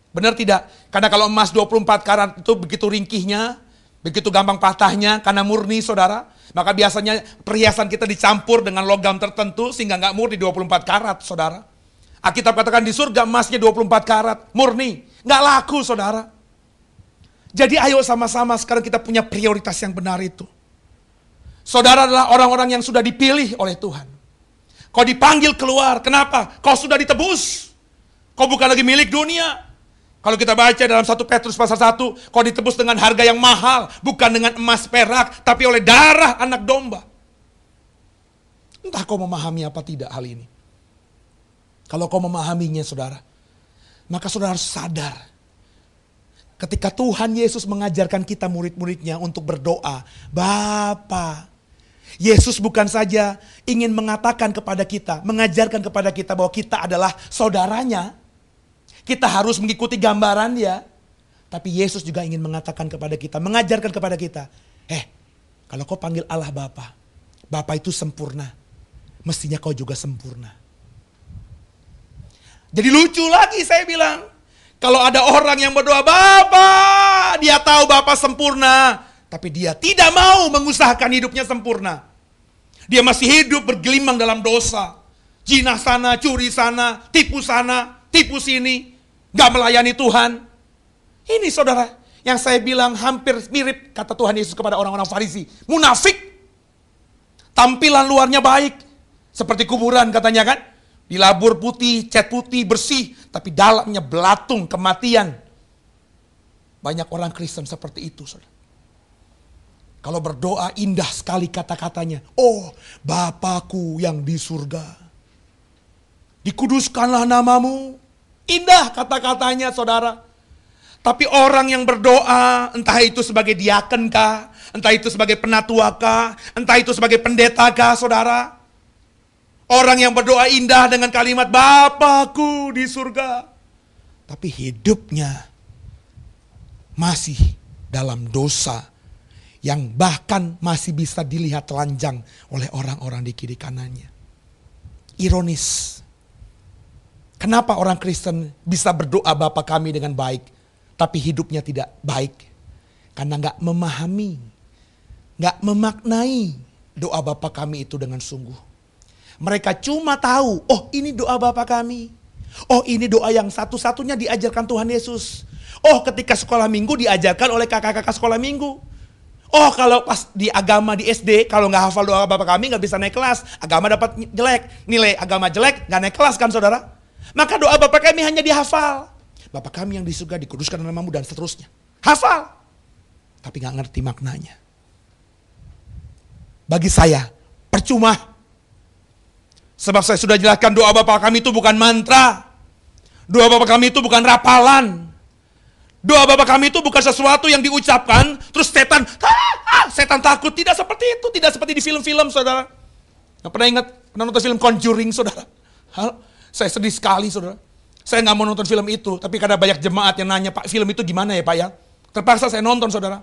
Benar tidak? Karena kalau emas 24 karat itu begitu ringkihnya, begitu gampang patahnya karena murni saudara. Maka biasanya perhiasan kita dicampur dengan logam tertentu sehingga nggak murni 24 karat saudara. Alkitab katakan di surga emasnya 24 karat, murni. Nggak laku saudara. Jadi ayo sama-sama sekarang kita punya prioritas yang benar itu. Saudara adalah orang-orang yang sudah dipilih oleh Tuhan. Kau dipanggil keluar. Kenapa? Kau sudah ditebus. Kau bukan lagi milik dunia. Kalau kita baca dalam satu Petrus pasal 1, kau ditebus dengan harga yang mahal, bukan dengan emas perak, tapi oleh darah anak domba. Entah kau memahami apa tidak hal ini. Kalau kau memahaminya saudara, maka saudara harus sadar. Ketika Tuhan Yesus mengajarkan kita murid-muridnya untuk berdoa, Bapa, Yesus bukan saja ingin mengatakan kepada kita, mengajarkan kepada kita bahwa kita adalah saudaranya. Kita harus mengikuti gambaran dia. Tapi Yesus juga ingin mengatakan kepada kita, mengajarkan kepada kita, eh, kalau kau panggil Allah Bapa, Bapa itu sempurna. Mestinya kau juga sempurna. Jadi lucu lagi saya bilang. Kalau ada orang yang berdoa, Bapa, dia tahu Bapa sempurna. Tapi dia tidak mau mengusahakan hidupnya sempurna. Dia masih hidup bergelimang dalam dosa. Jinah sana, curi sana, tipu sana, tipu sini. Gak melayani Tuhan. Ini saudara, Yang saya bilang hampir mirip kata Tuhan Yesus kepada orang-orang Farisi. Munafik. Tampilan luarnya baik. Seperti kuburan katanya kan. Dilabur putih, cat putih, bersih. Tapi dalamnya belatung, kematian. Banyak orang Kristen seperti itu. Saudara. Kalau berdoa indah sekali kata-katanya. Oh Bapakku yang di surga. Dikuduskanlah namamu. Indah kata-katanya saudara. Tapi orang yang berdoa, entah itu sebagai diaken kah, entah itu sebagai penatua kah, entah itu sebagai pendeta kah, saudara. Orang yang berdoa indah dengan kalimat Bapakku di surga. Tapi hidupnya masih dalam dosa yang bahkan masih bisa dilihat telanjang oleh orang-orang di kiri kanannya. Ironis. Kenapa orang Kristen bisa berdoa Bapa kami dengan baik, tapi hidupnya tidak baik karena nggak memahami, nggak memaknai doa Bapa kami itu dengan sungguh. Mereka cuma tahu, oh ini doa Bapa kami. Oh ini doa yang satu-satunya diajarkan Tuhan Yesus. Oh ketika sekolah minggu diajarkan oleh kakak-kakak sekolah minggu. Oh kalau pas di agama di SD, kalau nggak hafal doa Bapak kami nggak bisa naik kelas. Agama dapat jelek, nilai agama jelek, nggak naik kelas kan saudara? Maka doa Bapak kami hanya dihafal. Bapak kami yang di surga dikuduskan namamu dan seterusnya. Hafal. Tapi nggak ngerti maknanya. Bagi saya, percuma. Sebab saya sudah jelaskan doa Bapak kami itu bukan mantra. Doa Bapak kami itu bukan rapalan. Doa Bapak kami itu bukan sesuatu yang diucapkan, terus setan, ah, ah, setan takut. Tidak seperti itu, tidak seperti di film-film, saudara. Yang pernah ingat, pernah nonton film Conjuring, saudara? Hal, saya sedih sekali, saudara. Saya nggak mau nonton film itu, tapi karena banyak jemaat yang nanya, Pak film itu gimana ya Pak ya? Terpaksa saya nonton saudara.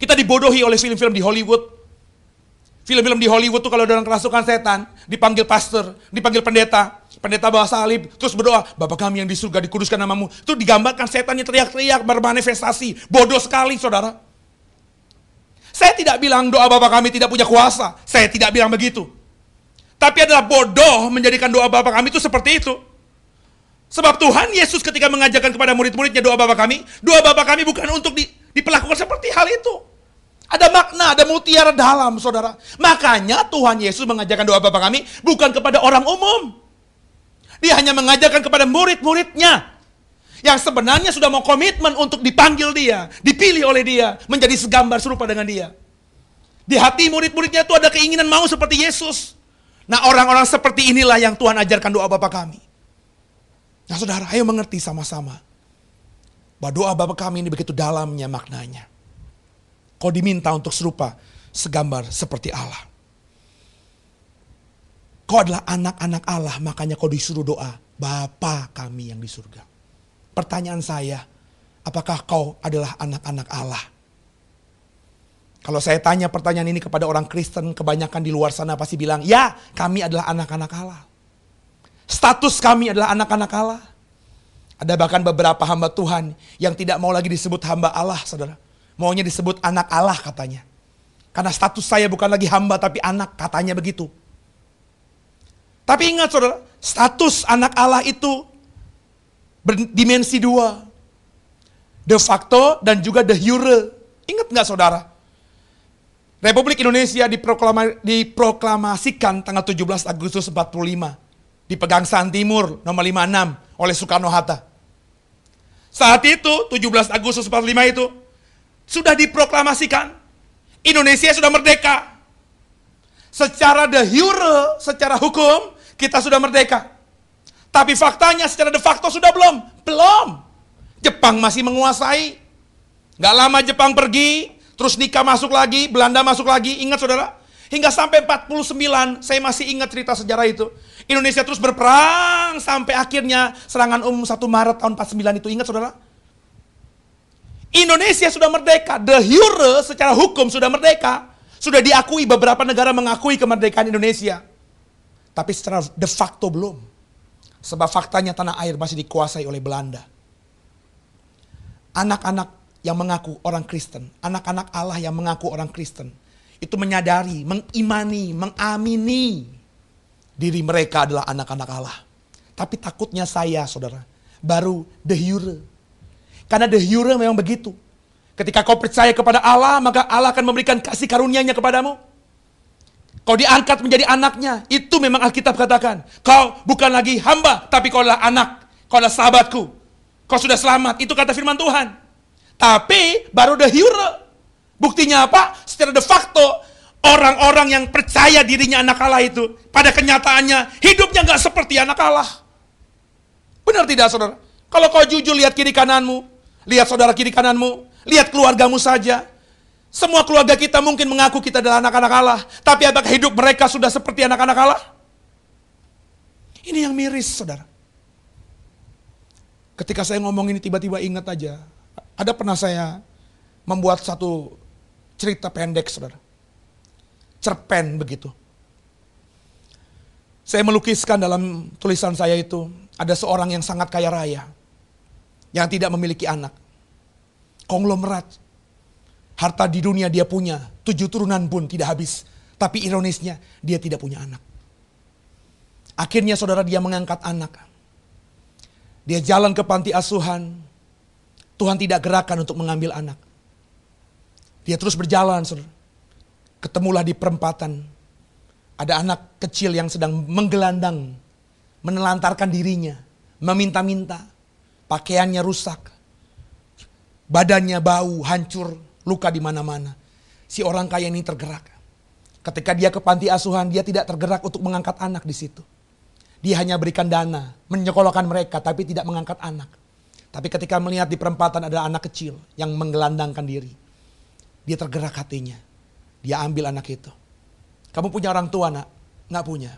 Kita dibodohi oleh film-film di Hollywood. Film-film di Hollywood tuh kalau dalam kerasukan setan, dipanggil pastor, dipanggil pendeta, pendeta bawa salib, terus berdoa, Bapak kami yang di surga dikuduskan namamu. Itu digambarkan setannya teriak-teriak, bermanifestasi. Bodoh sekali saudara. Saya tidak bilang doa Bapak kami tidak punya kuasa. Saya tidak bilang begitu. Tapi adalah bodoh menjadikan doa Bapak kami itu seperti itu. Sebab Tuhan Yesus ketika mengajarkan kepada murid-muridnya doa Bapa kami, doa Bapa kami bukan untuk di, diperlakukan seperti hal itu. Ada makna, ada mutiara dalam, saudara. Makanya Tuhan Yesus mengajarkan doa Bapa kami bukan kepada orang umum. Dia hanya mengajarkan kepada murid-muridnya. Yang sebenarnya sudah mau komitmen untuk dipanggil dia, dipilih oleh dia, menjadi segambar serupa dengan dia. Di hati murid-muridnya itu ada keinginan mau seperti Yesus. Nah orang-orang seperti inilah yang Tuhan ajarkan doa Bapa kami. Nah saudara, ayo mengerti sama-sama. Bahwa doa Bapa kami ini begitu dalamnya maknanya. Kau diminta untuk serupa segambar seperti Allah. Kau adalah anak-anak Allah, makanya kau disuruh doa. Bapa kami yang di surga. Pertanyaan saya, apakah kau adalah anak-anak Allah? Kalau saya tanya pertanyaan ini kepada orang Kristen, kebanyakan di luar sana pasti bilang, ya kami adalah anak-anak Allah. Status kami adalah anak-anak Allah. Ada bahkan beberapa hamba Tuhan yang tidak mau lagi disebut hamba Allah, saudara. Maunya disebut anak Allah katanya. Karena status saya bukan lagi hamba tapi anak, katanya begitu. Tapi ingat saudara, status anak Allah itu berdimensi dua. De facto dan juga de jure. Ingat nggak saudara? Republik Indonesia diproklama, diproklamasikan tanggal 17 Agustus 45 di Pegangsaan Timur nomor 56 oleh Soekarno-Hatta. Saat itu 17 Agustus 45 itu sudah diproklamasikan Indonesia sudah merdeka. Secara de jure, secara hukum kita sudah merdeka. Tapi faktanya secara de facto sudah belum? Belum. Jepang masih menguasai. Gak lama Jepang pergi, terus nikah masuk lagi, Belanda masuk lagi. Ingat saudara? Hingga sampai 49, saya masih ingat cerita sejarah itu. Indonesia terus berperang sampai akhirnya serangan umum 1 Maret tahun 49 itu ingat saudara? Indonesia sudah merdeka, the jure secara hukum sudah merdeka. Sudah diakui beberapa negara mengakui kemerdekaan Indonesia. Tapi secara de facto belum. Sebab faktanya tanah air masih dikuasai oleh Belanda. Anak-anak yang mengaku orang Kristen, anak-anak Allah yang mengaku orang Kristen, itu menyadari, mengimani, mengamini diri mereka adalah anak-anak Allah. Tapi takutnya saya, saudara, baru de jure. Karena the hero memang begitu. Ketika kau percaya kepada Allah, maka Allah akan memberikan kasih karunia-Nya kepadamu. Kau diangkat menjadi anaknya. Itu memang Alkitab katakan. Kau bukan lagi hamba, tapi kau adalah anak. Kau adalah sahabatku. Kau sudah selamat. Itu kata firman Tuhan. Tapi baru the hero. Buktinya apa? Secara de facto, orang-orang yang percaya dirinya anak Allah itu, pada kenyataannya hidupnya nggak seperti anak Allah. Benar tidak saudara? Kalau kau jujur lihat kiri kananmu, lihat saudara kiri kananmu, lihat keluargamu saja. Semua keluarga kita mungkin mengaku kita adalah anak-anak Allah. Tapi apakah hidup mereka sudah seperti anak-anak Allah? Ini yang miris saudara. Ketika saya ngomong ini tiba-tiba ingat aja. Ada pernah saya membuat satu cerita pendek saudara. Cerpen begitu. Saya melukiskan dalam tulisan saya itu ada seorang yang sangat kaya raya yang tidak memiliki anak. Konglomerat. Harta di dunia dia punya, tujuh turunan pun tidak habis. Tapi ironisnya dia tidak punya anak. Akhirnya saudara dia mengangkat anak. Dia jalan ke panti asuhan. Tuhan tidak gerakan untuk mengambil anak. Dia terus berjalan saudara. Ketemulah di perempatan. Ada anak kecil yang sedang menggelandang. Menelantarkan dirinya. Meminta-minta pakaiannya rusak, badannya bau, hancur, luka di mana-mana. Si orang kaya ini tergerak. Ketika dia ke panti asuhan, dia tidak tergerak untuk mengangkat anak di situ. Dia hanya berikan dana, menyekolahkan mereka, tapi tidak mengangkat anak. Tapi ketika melihat di perempatan ada anak kecil yang menggelandangkan diri, dia tergerak hatinya. Dia ambil anak itu. Kamu punya orang tua, nak? Nggak punya.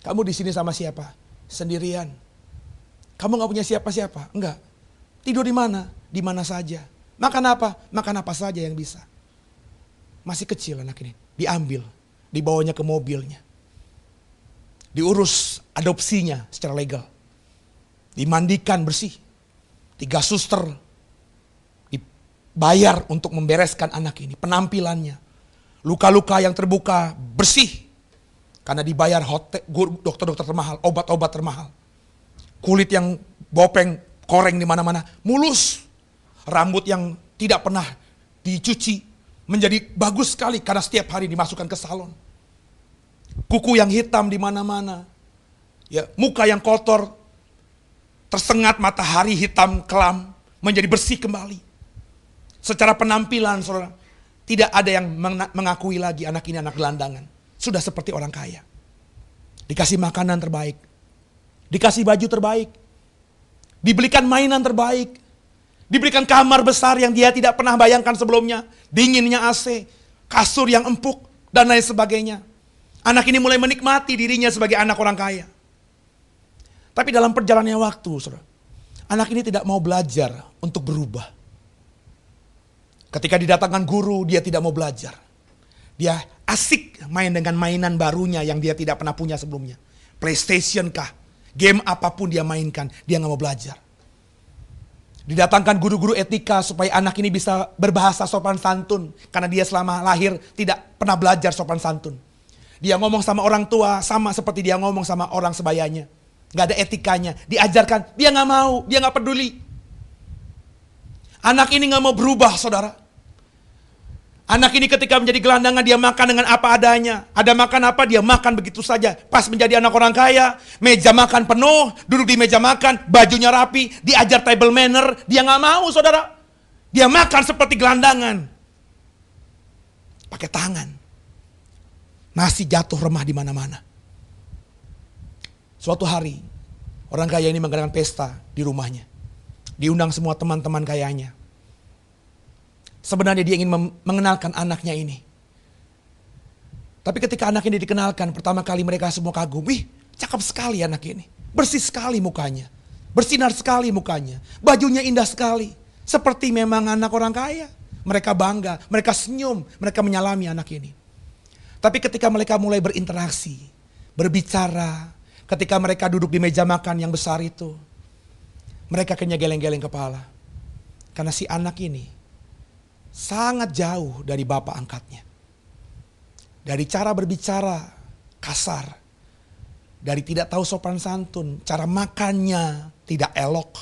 Kamu di sini sama siapa? Sendirian. Kamu nggak punya siapa-siapa? Enggak. Tidur di mana? Di mana saja. Makan apa? Makan apa saja yang bisa. Masih kecil anak ini. Diambil. Dibawanya ke mobilnya. Diurus adopsinya secara legal. Dimandikan bersih. Tiga suster dibayar untuk membereskan anak ini. Penampilannya. Luka-luka yang terbuka bersih. Karena dibayar dokter-dokter termahal, obat-obat termahal kulit yang bopeng, koreng di mana-mana, mulus. Rambut yang tidak pernah dicuci menjadi bagus sekali karena setiap hari dimasukkan ke salon. Kuku yang hitam di mana-mana. Ya, muka yang kotor tersengat matahari hitam kelam menjadi bersih kembali. Secara penampilan Saudara, tidak ada yang mengakui lagi anak ini anak gelandangan. Sudah seperti orang kaya. Dikasih makanan terbaik, Dikasih baju terbaik. Dibelikan mainan terbaik. Diberikan kamar besar yang dia tidak pernah bayangkan sebelumnya. Dinginnya AC, kasur yang empuk, dan lain sebagainya. Anak ini mulai menikmati dirinya sebagai anak orang kaya. Tapi dalam perjalanannya waktu, saudara, anak ini tidak mau belajar untuk berubah. Ketika didatangkan guru, dia tidak mau belajar. Dia asik main dengan mainan barunya yang dia tidak pernah punya sebelumnya. PlayStation kah? Game apa pun dia mainkan, dia nggak mau belajar. Didatangkan guru-guru etika supaya anak ini bisa berbahasa sopan santun. Karena dia selama lahir tidak pernah belajar sopan santun. Dia ngomong sama orang tua sama seperti dia ngomong sama orang sebayanya. Gak ada etikanya. Diajarkan, dia nggak mau, dia nggak peduli. Anak ini nggak mau berubah saudara. Anak ini ketika menjadi gelandangan dia makan dengan apa adanya. Ada makan apa dia makan begitu saja. Pas menjadi anak orang kaya, meja makan penuh, duduk di meja makan, bajunya rapi, diajar table manner, dia nggak mau saudara. Dia makan seperti gelandangan. Pakai tangan. Nasi jatuh remah di mana-mana. Suatu hari, orang kaya ini mengadakan pesta di rumahnya. Diundang semua teman-teman kayanya. Sebenarnya dia ingin mengenalkan anaknya ini. Tapi ketika anak ini dikenalkan, pertama kali mereka semua kagum. Wih, cakep sekali anak ini. Bersih sekali mukanya. Bersinar sekali mukanya. Bajunya indah sekali. Seperti memang anak orang kaya. Mereka bangga, mereka senyum, mereka menyalami anak ini. Tapi ketika mereka mulai berinteraksi, berbicara, ketika mereka duduk di meja makan yang besar itu, mereka kayaknya geleng-geleng kepala. Karena si anak ini sangat jauh dari bapak angkatnya. Dari cara berbicara kasar, dari tidak tahu sopan santun, cara makannya tidak elok.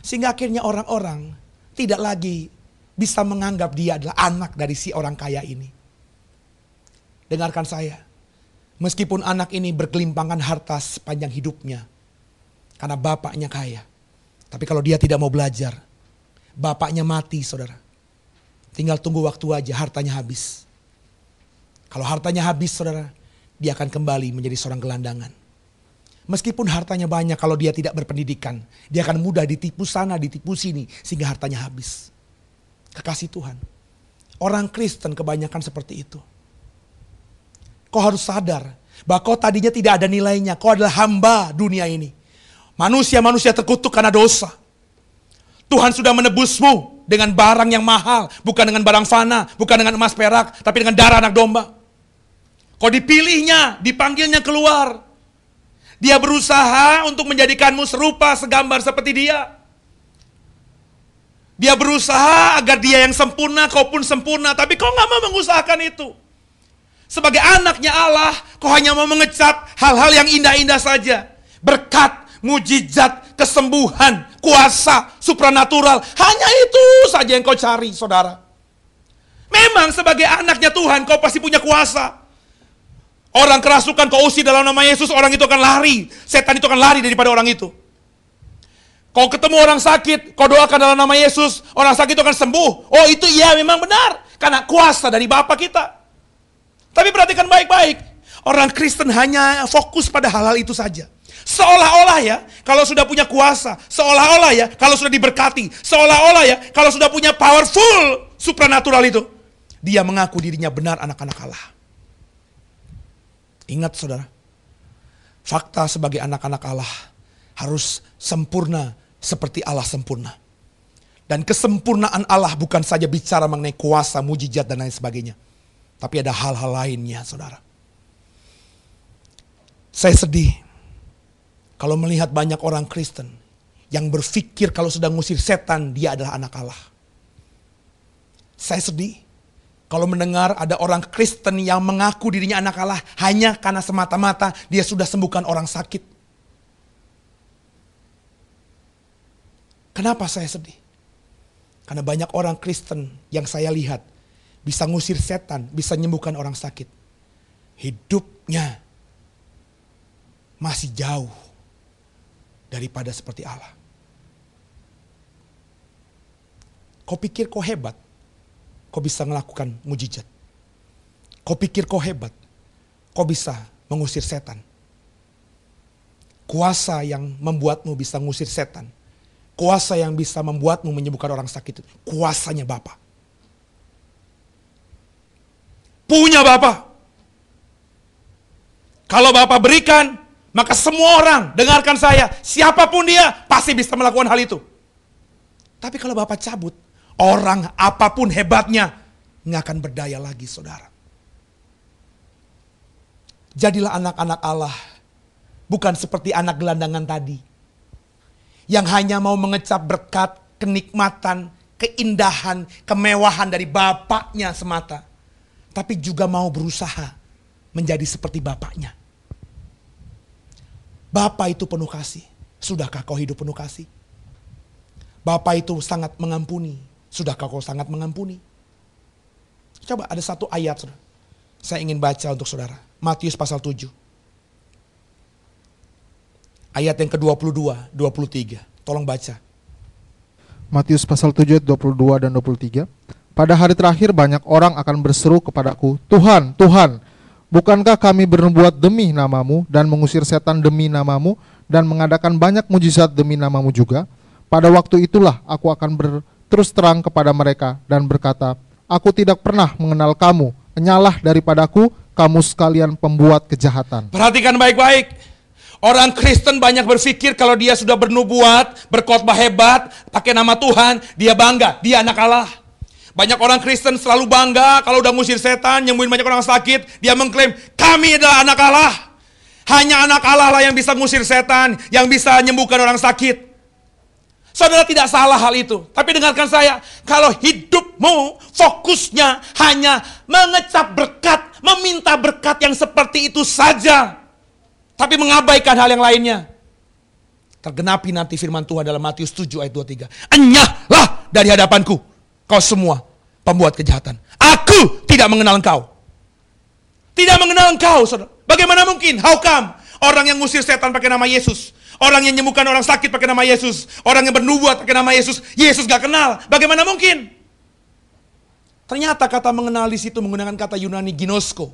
Sehingga akhirnya orang-orang tidak lagi bisa menganggap dia adalah anak dari si orang kaya ini. Dengarkan saya. Meskipun anak ini berkelimpangan harta sepanjang hidupnya. Karena bapaknya kaya. Tapi kalau dia tidak mau belajar. Bapaknya mati saudara. Tinggal tunggu waktu aja hartanya habis. Kalau hartanya habis saudara. Dia akan kembali menjadi seorang gelandangan. Meskipun hartanya banyak kalau dia tidak berpendidikan. Dia akan mudah ditipu sana, ditipu sini. Sehingga hartanya habis. Kekasih Tuhan. Orang Kristen kebanyakan seperti itu. Kau harus sadar bahwa kau tadinya tidak ada nilainya. Kau adalah hamba dunia ini. Manusia-manusia terkutuk karena dosa. Tuhan sudah menebusmu dengan barang yang mahal. Bukan dengan barang fana, bukan dengan emas perak, tapi dengan darah anak domba. Kau dipilihnya, dipanggilnya keluar. Dia berusaha untuk menjadikanmu serupa segambar seperti dia. Dia berusaha agar dia yang sempurna, kau pun sempurna. Tapi kau nggak mau mengusahakan itu. Sebagai anaknya Allah, kau hanya mau mengecap hal-hal yang indah-indah saja. Berkat, mujizat, kesembuhan, kuasa, supranatural. Hanya itu saja yang kau cari, saudara. Memang sebagai anaknya Tuhan, kau pasti punya kuasa. Orang kerasukan kau usir dalam nama Yesus, orang itu akan lari. Setan itu akan lari daripada orang itu. Kau ketemu orang sakit, kau doakan dalam nama Yesus, orang sakit itu akan sembuh. Oh itu iya memang benar. Karena kuasa dari Bapak kita. Tapi perhatikan baik-baik. Orang Kristen hanya fokus pada hal-hal itu saja. Seolah-olah ya, kalau sudah punya kuasa, seolah-olah ya, kalau sudah diberkati, seolah-olah ya, kalau sudah punya powerful supranatural itu, dia mengaku dirinya benar anak-anak Allah. Ingat saudara, fakta sebagai anak-anak Allah harus sempurna seperti Allah sempurna. Dan kesempurnaan Allah bukan saja bicara mengenai kuasa, mujizat, dan lain sebagainya tapi ada hal-hal lainnya, saudara. Saya sedih kalau melihat banyak orang Kristen yang berpikir kalau sudah ngusir setan, dia adalah anak Allah. Saya sedih kalau mendengar ada orang Kristen yang mengaku dirinya anak Allah hanya karena semata-mata dia sudah sembuhkan orang sakit. Kenapa saya sedih? Karena banyak orang Kristen yang saya lihat bisa ngusir setan, bisa menyembuhkan orang sakit. Hidupnya masih jauh daripada seperti Allah. Kau pikir kau hebat, kau bisa melakukan mujizat. Kau pikir kau hebat, kau bisa mengusir setan. Kuasa yang membuatmu bisa mengusir setan. Kuasa yang bisa membuatmu menyembuhkan orang sakit. Kuasanya Bapak. punya Bapak. Kalau Bapak berikan, maka semua orang dengarkan saya, siapa pun dia pasti bisa melakukan hal itu. Tapi kalau Bapak cabut, orang apa pun hebatnya nggak akan berdaya lagi saudara. Jadilah anak-anak Allah, bukan seperti anak gelandangan tadi. Yang hanya mau mengecap berkat, kenikmatan, keindahan, kemewahan dari bapaknya semata tapi juga mau berusaha menjadi seperti bapaknya. Bapak itu penuh kasih. Sudahkah kau hidup penuh kasih? Bapak itu sangat mengampuni. Sudahkah kau sangat mengampuni? Coba ada satu ayat saudara. Saya ingin baca untuk saudara. Matius pasal 7. Ayat yang ke-22, 23. Tolong baca. Matius pasal 7 ayat 22 dan 23. Pada hari terakhir banyak orang akan berseru kepadaku, Tuhan, Tuhan, bukankah kami berbuat demi namamu dan mengusir setan demi namamu dan mengadakan banyak mujizat demi namamu juga? Pada waktu itulah aku akan berterus terang kepada mereka dan berkata, Aku tidak pernah mengenal kamu, menyalah daripadaku, kamu sekalian pembuat kejahatan. Perhatikan baik-baik. Orang Kristen banyak berpikir kalau dia sudah bernubuat, berkhotbah hebat, pakai nama Tuhan, dia bangga, dia anak Allah. Banyak orang Kristen selalu bangga kalau udah ngusir setan, nyembuhin banyak orang sakit. Dia mengklaim, kami adalah anak Allah. Hanya anak Allah lah yang bisa ngusir setan, yang bisa menyembuhkan orang sakit. Saudara tidak salah hal itu. Tapi dengarkan saya, kalau hidupmu fokusnya hanya mengecap berkat, meminta berkat yang seperti itu saja. Tapi mengabaikan hal yang lainnya. tergenapi nanti firman Tuhan dalam Matius 7 ayat 23. Enyahlah dari hadapanku, kau semua pembuat kejahatan. Aku tidak mengenal engkau. Tidak mengenal engkau, saudara. Bagaimana mungkin? How come? Orang yang ngusir setan pakai nama Yesus. Orang yang menyembuhkan orang sakit pakai nama Yesus. Orang yang bernubuat pakai nama Yesus. Yesus gak kenal. Bagaimana mungkin? Ternyata kata mengenal di situ menggunakan kata Yunani ginosko.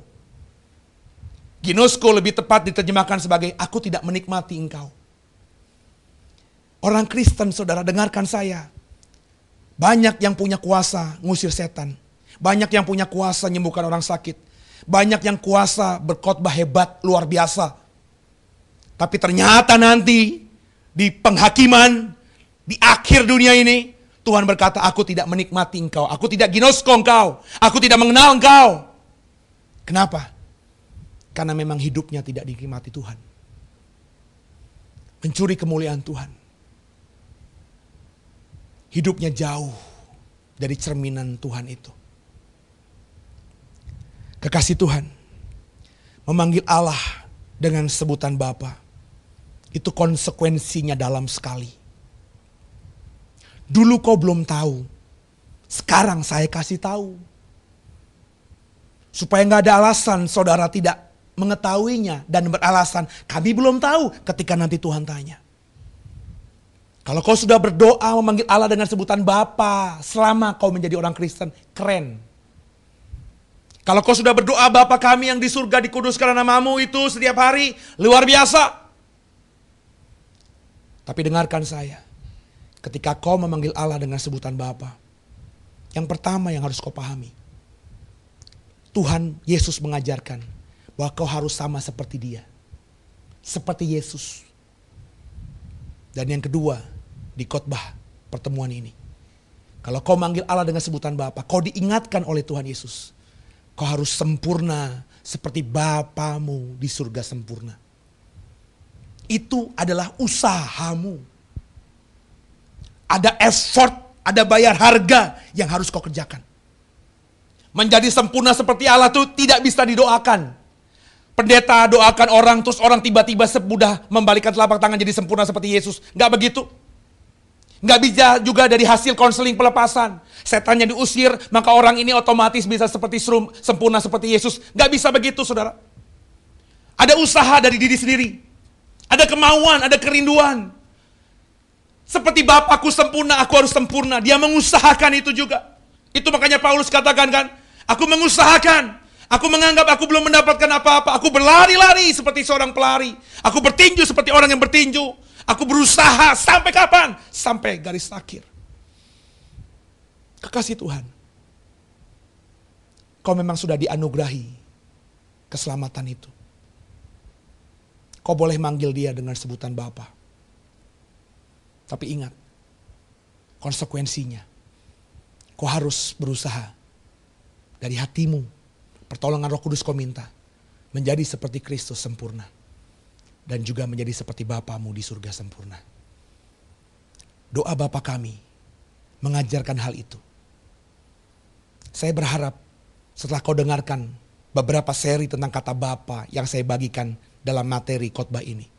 Ginosko lebih tepat diterjemahkan sebagai aku tidak menikmati engkau. Orang Kristen saudara dengarkan saya. Banyak yang punya kuasa ngusir setan. Banyak yang punya kuasa menyembuhkan orang sakit. Banyak yang kuasa berkhotbah hebat luar biasa. Tapi ternyata nanti di penghakiman di akhir dunia ini Tuhan berkata aku tidak menikmati engkau. Aku tidak ginosko engkau. Aku tidak mengenal engkau. Kenapa? Karena memang hidupnya tidak dinikmati Tuhan. Mencuri kemuliaan Tuhan hidupnya jauh dari cerminan Tuhan itu. Kekasih Tuhan memanggil Allah dengan sebutan Bapa itu konsekuensinya dalam sekali. Dulu kau belum tahu, sekarang saya kasih tahu. Supaya nggak ada alasan saudara tidak mengetahuinya dan beralasan kami belum tahu ketika nanti Tuhan tanya. Kalau kau sudah berdoa memanggil Allah dengan sebutan Bapa selama kau menjadi orang Kristen, keren. Kalau kau sudah berdoa Bapa kami yang di surga dikuduskan namamu itu setiap hari, luar biasa. Tapi dengarkan saya, ketika kau memanggil Allah dengan sebutan Bapa, yang pertama yang harus kau pahami, Tuhan Yesus mengajarkan bahwa kau harus sama seperti dia. Seperti Yesus. Dan yang kedua, di khotbah pertemuan ini. Kalau kau manggil Allah dengan sebutan Bapa, kau diingatkan oleh Tuhan Yesus. Kau harus sempurna seperti Bapamu di surga sempurna. Itu adalah usahamu. Ada effort, ada bayar harga yang harus kau kerjakan. Menjadi sempurna seperti Allah itu tidak bisa didoakan. Pendeta doakan orang, terus orang tiba-tiba semudah membalikan telapak tangan jadi sempurna seperti Yesus. Nggak begitu. Nggak bisa juga dari hasil konseling pelepasan. Setannya diusir, maka orang ini otomatis bisa seperti serum, sempurna seperti Yesus. Nggak bisa begitu, saudara. Ada usaha dari diri sendiri. Ada kemauan, ada kerinduan. Seperti Bapakku sempurna, aku harus sempurna. Dia mengusahakan itu juga. Itu makanya Paulus katakan kan, aku mengusahakan Aku menganggap aku belum mendapatkan apa-apa. Aku berlari-lari seperti seorang pelari. Aku bertinju seperti orang yang bertinju. Aku berusaha sampai kapan? Sampai garis akhir. Kekasih Tuhan. Kau memang sudah dianugerahi keselamatan itu. Kau boleh manggil dia dengan sebutan Bapa. Tapi ingat, konsekuensinya. Kau harus berusaha dari hatimu Pertolongan roh kudus kau minta. Menjadi seperti Kristus sempurna. Dan juga menjadi seperti Bapamu di surga sempurna. Doa Bapa kami mengajarkan hal itu. Saya berharap setelah kau dengarkan beberapa seri tentang kata Bapa yang saya bagikan dalam materi khotbah ini.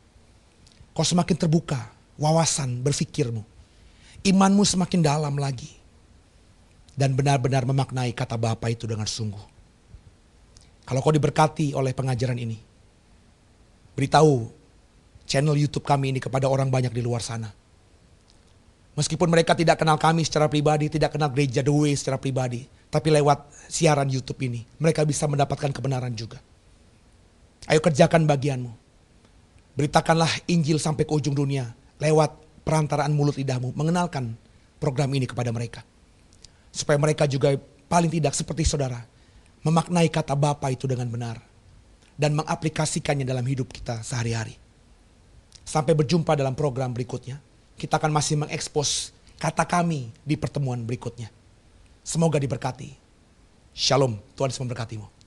Kau semakin terbuka wawasan berfikirmu. Imanmu semakin dalam lagi. Dan benar-benar memaknai kata Bapa itu dengan sungguh. Kalau kau diberkati oleh pengajaran ini, beritahu channel YouTube kami ini kepada orang banyak di luar sana. Meskipun mereka tidak kenal kami secara pribadi, tidak kenal gereja The Way secara pribadi, tapi lewat siaran YouTube ini, mereka bisa mendapatkan kebenaran juga. Ayo kerjakan bagianmu. Beritakanlah Injil sampai ke ujung dunia lewat perantaraan mulut lidahmu, mengenalkan program ini kepada mereka. Supaya mereka juga paling tidak seperti saudara, memaknai kata Bapa itu dengan benar dan mengaplikasikannya dalam hidup kita sehari-hari. Sampai berjumpa dalam program berikutnya. Kita akan masih mengekspos kata kami di pertemuan berikutnya. Semoga diberkati. Shalom, Tuhan Yesus memberkatimu.